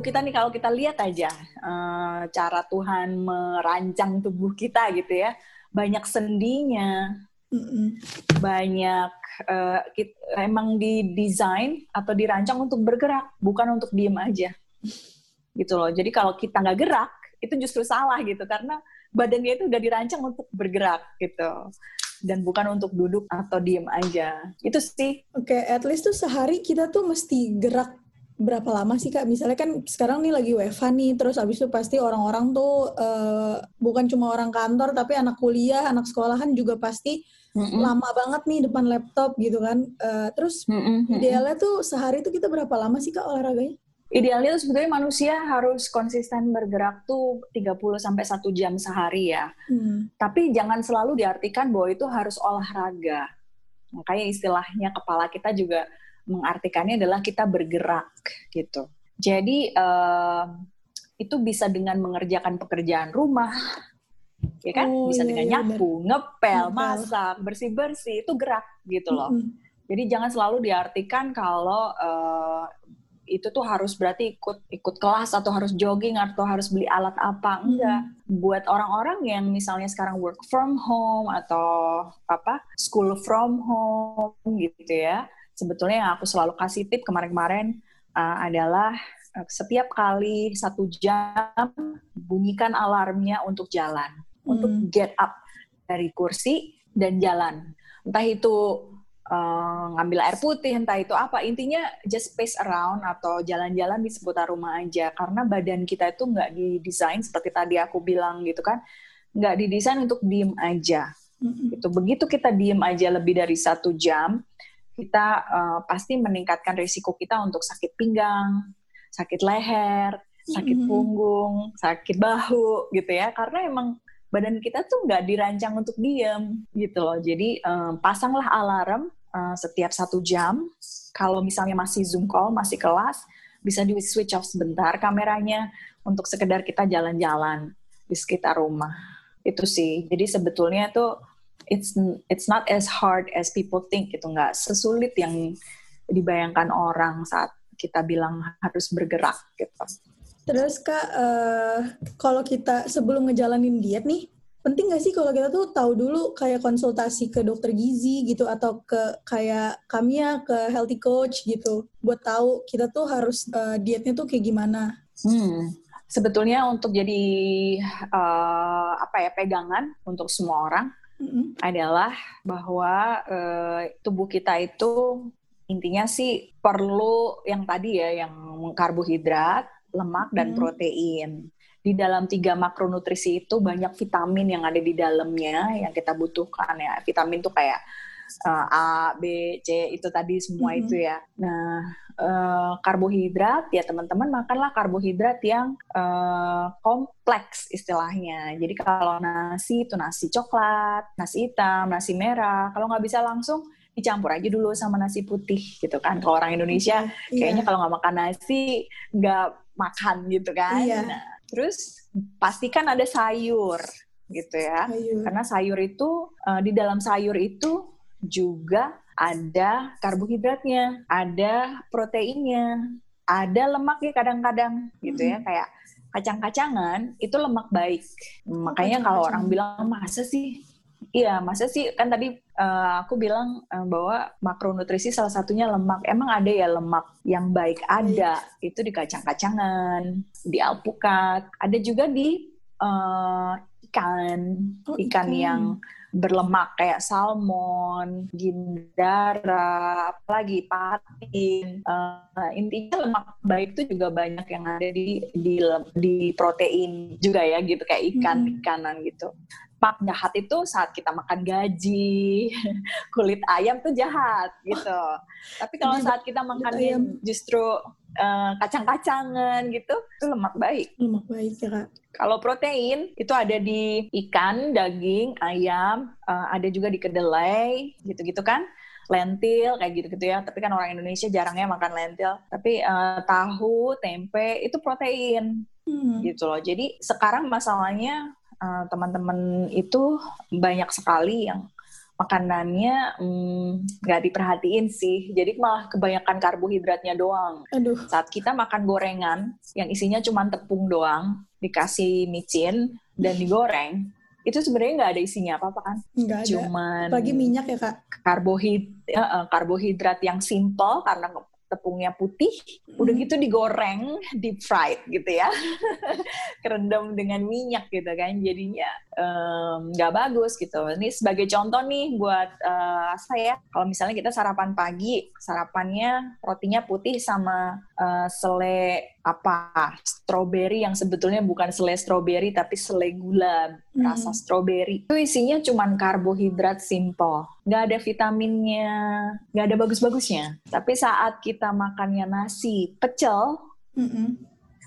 tubuh kita nih kalau kita lihat aja uh, cara Tuhan merancang tubuh kita gitu ya, banyak sendinya, Mm-mm. banyak uh, kita, emang didesain atau dirancang untuk bergerak, bukan untuk diem aja, gitu loh. Jadi kalau kita nggak gerak, itu justru salah gitu, karena badannya itu udah dirancang untuk bergerak gitu dan bukan untuk duduk atau diem aja. Itu sih. Oke, okay, at least tuh sehari kita tuh mesti gerak berapa lama sih kak? Misalnya kan sekarang nih lagi WFH nih, terus abis itu pasti orang-orang tuh uh, bukan cuma orang kantor, tapi anak kuliah, anak sekolahan juga pasti mm -mm. lama banget nih depan laptop gitu kan. Uh, terus mm -mm. idealnya tuh sehari tuh kita berapa lama sih kak olahraganya? Idealnya tuh sebetulnya manusia harus konsisten bergerak tuh 30 sampai 1 jam sehari ya. Hmm. Tapi jangan selalu diartikan bahwa itu harus olahraga. Makanya istilahnya kepala kita juga mengartikannya adalah kita bergerak gitu. Jadi uh, itu bisa dengan mengerjakan pekerjaan rumah, ya kan? Oh, bisa iya, dengan iya, nyapu, bener. ngepel, masak, bersih-bersih itu gerak gitu loh. -hmm. Jadi jangan selalu diartikan kalau uh, itu tuh harus berarti ikut ikut kelas atau harus jogging atau harus beli alat apa enggak hmm. buat orang-orang yang misalnya sekarang work from home atau apa school from home gitu ya sebetulnya yang aku selalu kasih tip kemarin-kemarin uh, adalah uh, setiap kali satu jam bunyikan alarmnya untuk jalan. Hmm. untuk get up dari kursi dan jalan. Entah itu uh, ngambil air putih entah itu apa intinya just space around atau jalan-jalan di seputar rumah aja. Karena badan kita itu nggak didesain seperti tadi aku bilang gitu kan nggak didesain untuk diem aja. Mm-hmm. itu begitu kita diem aja lebih dari satu jam kita uh, pasti meningkatkan risiko kita untuk sakit pinggang sakit leher sakit mm-hmm. punggung sakit bahu gitu ya karena emang badan kita tuh nggak dirancang untuk diem gitu loh. Jadi um, pasanglah alarm uh, setiap satu jam. Kalau misalnya masih Zoom call, masih kelas, bisa di switch off sebentar kameranya untuk sekedar kita jalan-jalan di sekitar rumah. Itu sih. Jadi sebetulnya tuh it's it's not as hard as people think itu nggak sesulit yang dibayangkan orang saat kita bilang harus bergerak gitu. Terus kak, uh, kalau kita sebelum ngejalanin diet nih, penting gak sih kalau kita tuh tahu dulu kayak konsultasi ke dokter gizi gitu atau ke kayak kami ya ke healthy coach gitu buat tahu kita tuh harus uh, dietnya tuh kayak gimana? Hmm. Sebetulnya untuk jadi uh, apa ya pegangan untuk semua orang mm-hmm. adalah bahwa uh, tubuh kita itu intinya sih perlu yang tadi ya yang karbohidrat, lemak dan mm-hmm. protein di dalam tiga makronutrisi itu banyak vitamin yang ada di dalamnya yang kita butuhkan ya. Vitamin tuh kayak uh, A, B, C itu tadi semua mm -hmm. itu ya. Nah, uh, karbohidrat ya teman-teman makanlah karbohidrat yang uh, kompleks istilahnya. Jadi kalau nasi itu nasi coklat, nasi hitam, nasi merah. Kalau nggak bisa langsung dicampur aja dulu sama nasi putih gitu kan. Kalau orang Indonesia yeah. kayaknya kalau nggak makan nasi nggak makan gitu kan. Yeah. Nah, Terus pastikan ada sayur gitu ya. Sayur. Karena sayur itu uh, di dalam sayur itu juga ada karbohidratnya, ada proteinnya, ada lemaknya kadang-kadang gitu ya. Kayak kacang-kacangan itu lemak baik. Makanya kalau orang bilang masa sih? Iya, masa sih? Kan tadi uh, aku bilang uh, bahwa makronutrisi salah satunya lemak. Emang ada ya lemak yang baik? Ada. Itu di kacang-kacangan, di alpukat, ada juga di uh, ikan, oh, ikan, ikan yang berlemak kayak salmon, gindara, apalagi patin. Uh, intinya lemak baik itu juga banyak yang ada di di di protein juga ya gitu kayak ikan hmm. ikanan gitu lemak jahat itu saat kita makan gaji, kulit ayam tuh jahat gitu. Tapi kalau saat kita makan justru uh, kacang-kacangan gitu, itu lemak baik. Lemak baik ya kak. Kalau protein itu ada di ikan, daging, ayam, uh, ada juga di kedelai, gitu-gitu kan lentil kayak gitu-gitu ya. Tapi kan orang Indonesia jarangnya makan lentil. Tapi uh, tahu, tempe itu protein. Hmm. gitu loh. Jadi sekarang masalahnya eh, teman-teman itu banyak sekali yang makanannya mm, nggak hmm, diperhatiin sih. Jadi malah kebanyakan karbohidratnya doang. Aduh. Saat kita makan gorengan yang isinya cuma tepung doang, dikasih micin dan digoreng, itu sebenarnya nggak ada isinya apa-apa kan? Nggak ada. Cuman Apalagi minyak ya kak? Karbohid, uh, karbohidrat yang simple karena tepungnya putih, hmm. udah gitu digoreng, deep fried gitu ya, kerendam dengan minyak gitu kan, jadinya nggak um, bagus gitu. Ini sebagai contoh nih buat uh, saya, kalau misalnya kita sarapan pagi, sarapannya rotinya putih sama uh, selai apa strawberry yang sebetulnya bukan selai strawberry tapi selai gula hmm. rasa strawberry itu isinya cuma karbohidrat simple nggak ada vitaminnya nggak ada bagus-bagusnya tapi saat kita makannya nasi pecel hmm.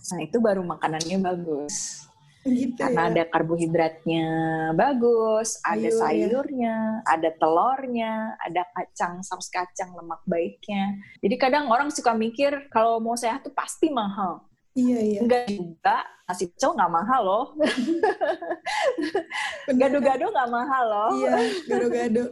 nah itu baru makanannya bagus Gitu Karena ya. ada karbohidratnya bagus, ada Ayuh, sayurnya, ya. ada telurnya, ada kacang, saus kacang, lemak baiknya. Jadi kadang orang suka mikir kalau mau sehat tuh pasti mahal. Iya, iya. Enggak juga, nasi pecel nggak mahal loh. Gado-gado nggak mahal loh. Iya, gado-gado.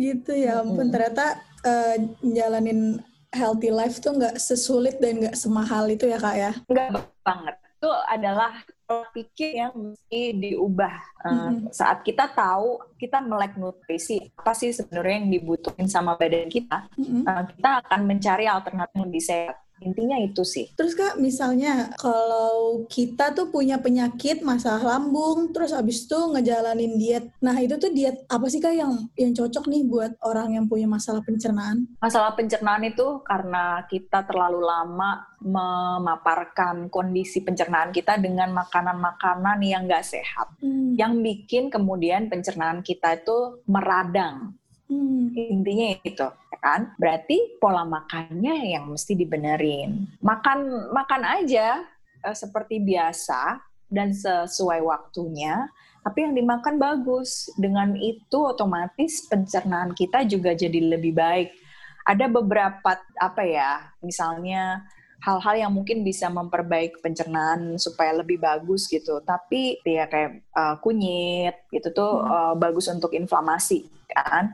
gitu ya ampun, hmm. ternyata uh, jalanin healthy life tuh nggak sesulit dan nggak semahal itu ya kak ya? Nggak banget. Itu adalah pola pikir yang mesti diubah mm-hmm. saat kita tahu kita melek nutrisi apa sih sebenarnya yang dibutuhin sama badan kita mm-hmm. uh, kita akan mencari alternatif yang lebih sehat Intinya itu sih. Terus Kak, misalnya kalau kita tuh punya penyakit masalah lambung, terus abis itu ngejalanin diet. Nah, itu tuh diet apa sih Kak yang yang cocok nih buat orang yang punya masalah pencernaan? Masalah pencernaan itu karena kita terlalu lama memaparkan kondisi pencernaan kita dengan makanan-makanan yang gak sehat. Hmm. Yang bikin kemudian pencernaan kita itu meradang. Hmm. Intinya itu, ya kan? Berarti pola makannya yang mesti dibenerin. Makan makan aja uh, seperti biasa dan sesuai waktunya, tapi yang dimakan bagus. Dengan itu otomatis pencernaan kita juga jadi lebih baik. Ada beberapa apa ya, misalnya hal-hal yang mungkin bisa memperbaiki pencernaan supaya lebih bagus gitu. Tapi ya kayak uh, kunyit gitu tuh hmm. uh, bagus untuk inflamasi kan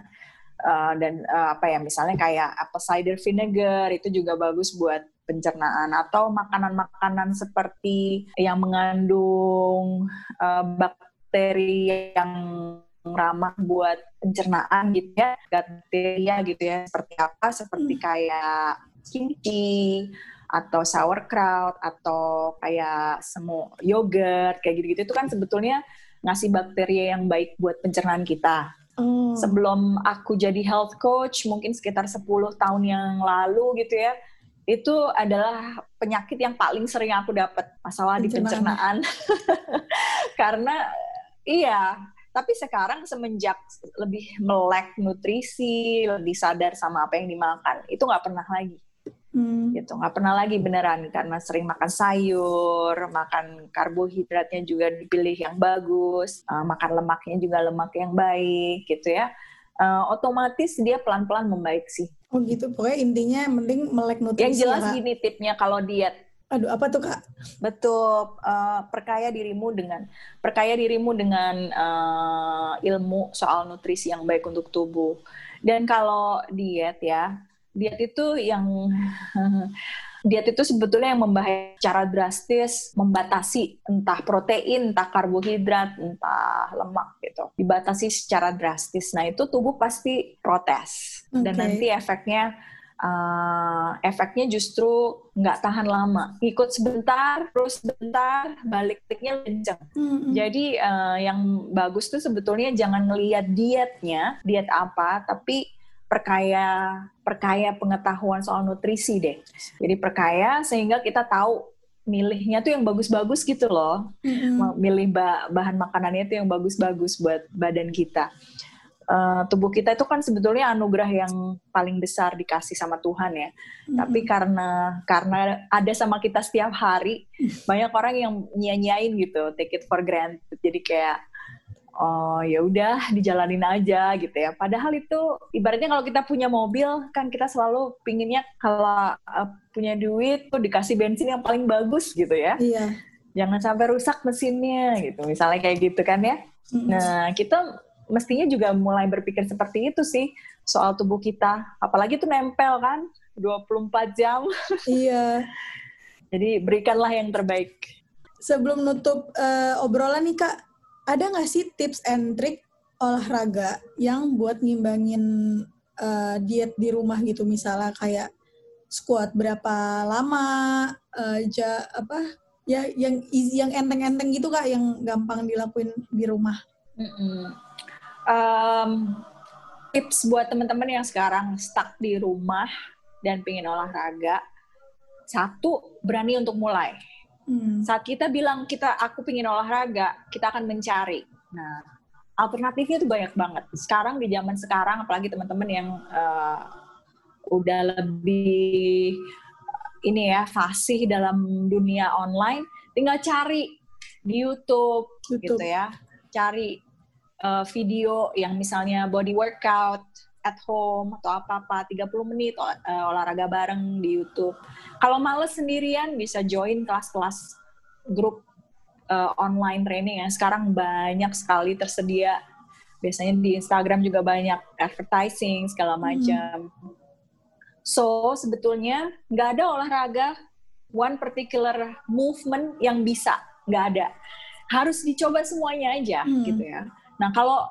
uh, dan uh, apa ya misalnya kayak apple cider vinegar itu juga bagus buat pencernaan. Atau makanan-makanan seperti yang mengandung uh, bakteri yang ramah buat pencernaan gitu ya bakteria gitu ya seperti apa? Seperti hmm. kayak kimchi atau sauerkraut atau kayak semu yogurt kayak gitu-gitu. Itu kan sebetulnya ngasih bakteri yang baik buat pencernaan kita Hmm. Sebelum aku jadi health coach, mungkin sekitar 10 tahun yang lalu gitu ya, itu adalah penyakit yang paling sering aku dapat masalah di pencernaan. Karena iya, tapi sekarang semenjak lebih melek nutrisi, lebih sadar sama apa yang dimakan, itu nggak pernah lagi hmm. gitu. Nggak pernah lagi beneran karena sering makan sayur makan karbohidratnya juga dipilih yang bagus uh, makan lemaknya juga lemak yang baik gitu ya. Uh, otomatis dia pelan-pelan membaik sih. Oh gitu. Pokoknya intinya mending melek nutrisi yang jelas ya, gini tipnya kalau diet. Aduh, apa tuh kak? Betul, uh, perkaya dirimu dengan perkaya dirimu dengan uh, ilmu soal nutrisi yang baik untuk tubuh. Dan kalau diet ya, diet itu yang diet itu sebetulnya yang membahas cara drastis membatasi entah protein, entah karbohidrat, entah lemak gitu. Dibatasi secara drastis. Nah, itu tubuh pasti protes. Okay. Dan nanti efeknya uh, efeknya justru nggak tahan lama. Ikut sebentar, terus sebentar, baliknya kenceng. Mm-hmm. Jadi uh, yang bagus tuh sebetulnya jangan ngelihat dietnya, diet apa, tapi perkaya perkaya pengetahuan soal nutrisi deh. Jadi perkaya sehingga kita tahu milihnya tuh yang bagus-bagus gitu loh. Mm-hmm. Milih bahan makanannya tuh yang bagus-bagus buat badan kita. Uh, tubuh kita itu kan sebetulnya anugerah yang paling besar dikasih sama Tuhan ya. Mm-hmm. Tapi karena karena ada sama kita setiap hari, mm-hmm. banyak orang yang nyanyain gitu, take it for granted. Jadi kayak oh ya udah dijalanin aja gitu ya. Padahal itu ibaratnya kalau kita punya mobil kan kita selalu pinginnya kalau uh, punya duit tuh dikasih bensin yang paling bagus gitu ya. Iya. Jangan sampai rusak mesinnya gitu. Misalnya kayak gitu kan ya. Mm -hmm. Nah kita mestinya juga mulai berpikir seperti itu sih soal tubuh kita. Apalagi tuh nempel kan 24 jam. Iya. Jadi berikanlah yang terbaik. Sebelum nutup uh, obrolan nih Kak, ada nggak sih tips and trick olahraga yang buat ngimbangin uh, diet di rumah gitu misalnya kayak squat berapa lama, uh, ja, apa ya yang yang enteng-enteng gitu kak yang gampang dilakuin di rumah. Um, tips buat teman-teman yang sekarang stuck di rumah dan pengen olahraga, satu berani untuk mulai. Hmm. Saat kita bilang kita aku pengen olahraga, kita akan mencari. Nah, alternatifnya itu banyak banget. Sekarang di zaman sekarang, apalagi teman-teman yang uh, udah lebih ini ya fasih dalam dunia online, tinggal cari di YouTube, YouTube. gitu ya, cari uh, video yang misalnya body workout at home atau apa-apa 30 menit ol uh, olahraga bareng di YouTube. Kalau males sendirian bisa join kelas-kelas grup uh, online training yang sekarang banyak sekali tersedia. Biasanya di Instagram juga banyak advertising segala hmm. macam. Hmm. So sebetulnya nggak ada olahraga one particular movement yang bisa, nggak ada. Harus dicoba semuanya aja hmm. gitu ya. Nah kalau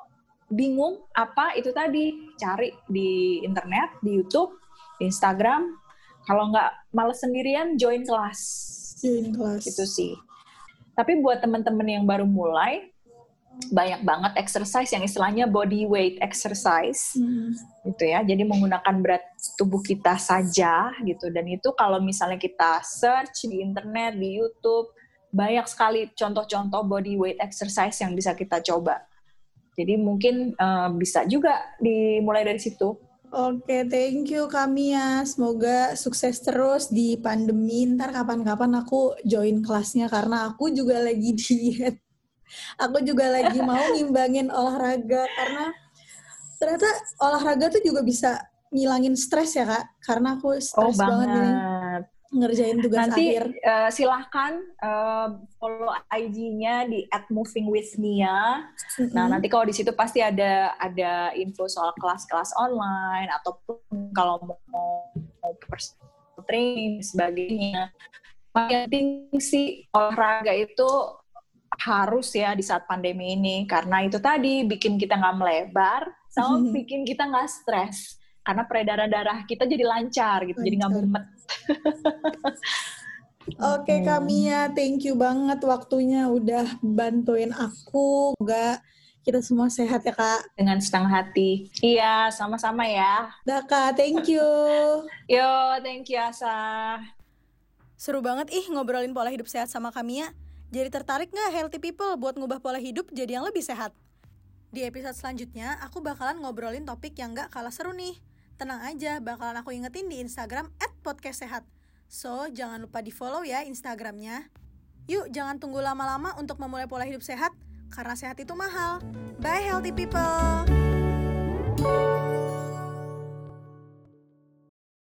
bingung apa itu tadi cari di internet, di YouTube, di Instagram. Kalau nggak males sendirian join kelas. Join kelas. Itu sih. Tapi buat teman-teman yang baru mulai, banyak banget exercise yang istilahnya body weight exercise hmm. gitu ya jadi menggunakan berat tubuh kita saja gitu dan itu kalau misalnya kita search di internet di YouTube banyak sekali contoh-contoh body weight exercise yang bisa kita coba jadi mungkin uh, bisa juga dimulai dari situ. Oke, thank you kami ya. Semoga sukses terus di pandemi. Ntar kapan-kapan aku join kelasnya karena aku juga lagi diet. Aku juga lagi mau ngimbangin olahraga karena ternyata olahraga tuh juga bisa ngilangin stres ya kak. Karena aku stres oh, banget, banget ngerjain tugas Nanti, akhir. Uh, silahkan uh, follow IG-nya di @movingwithnia. Mm-hmm. Nah nanti kalau di situ pasti ada ada info soal kelas-kelas online ataupun kalau mau, mau personal training sebagainya. Yang penting sih olahraga itu harus ya di saat pandemi ini karena itu tadi bikin kita nggak melebar sama hmm. bikin kita nggak stres karena peredaran darah kita jadi lancar gitu lancar. jadi nggak mumet. Oke okay, Kamia, thank you banget waktunya udah bantuin aku. Semoga kita semua sehat ya kak. Dengan setengah hati. Iya, sama-sama ya. Dah kak, thank you. Yo, thank you Asa. Seru banget ih ngobrolin pola hidup sehat sama Kamia. Jadi tertarik nggak healthy people buat ngubah pola hidup jadi yang lebih sehat? Di episode selanjutnya, aku bakalan ngobrolin topik yang nggak kalah seru nih. Tenang aja, bakalan aku ingetin di Instagram at podcast sehat. So, jangan lupa di follow ya Instagramnya. Yuk, jangan tunggu lama-lama untuk memulai pola hidup sehat, karena sehat itu mahal. Bye healthy people!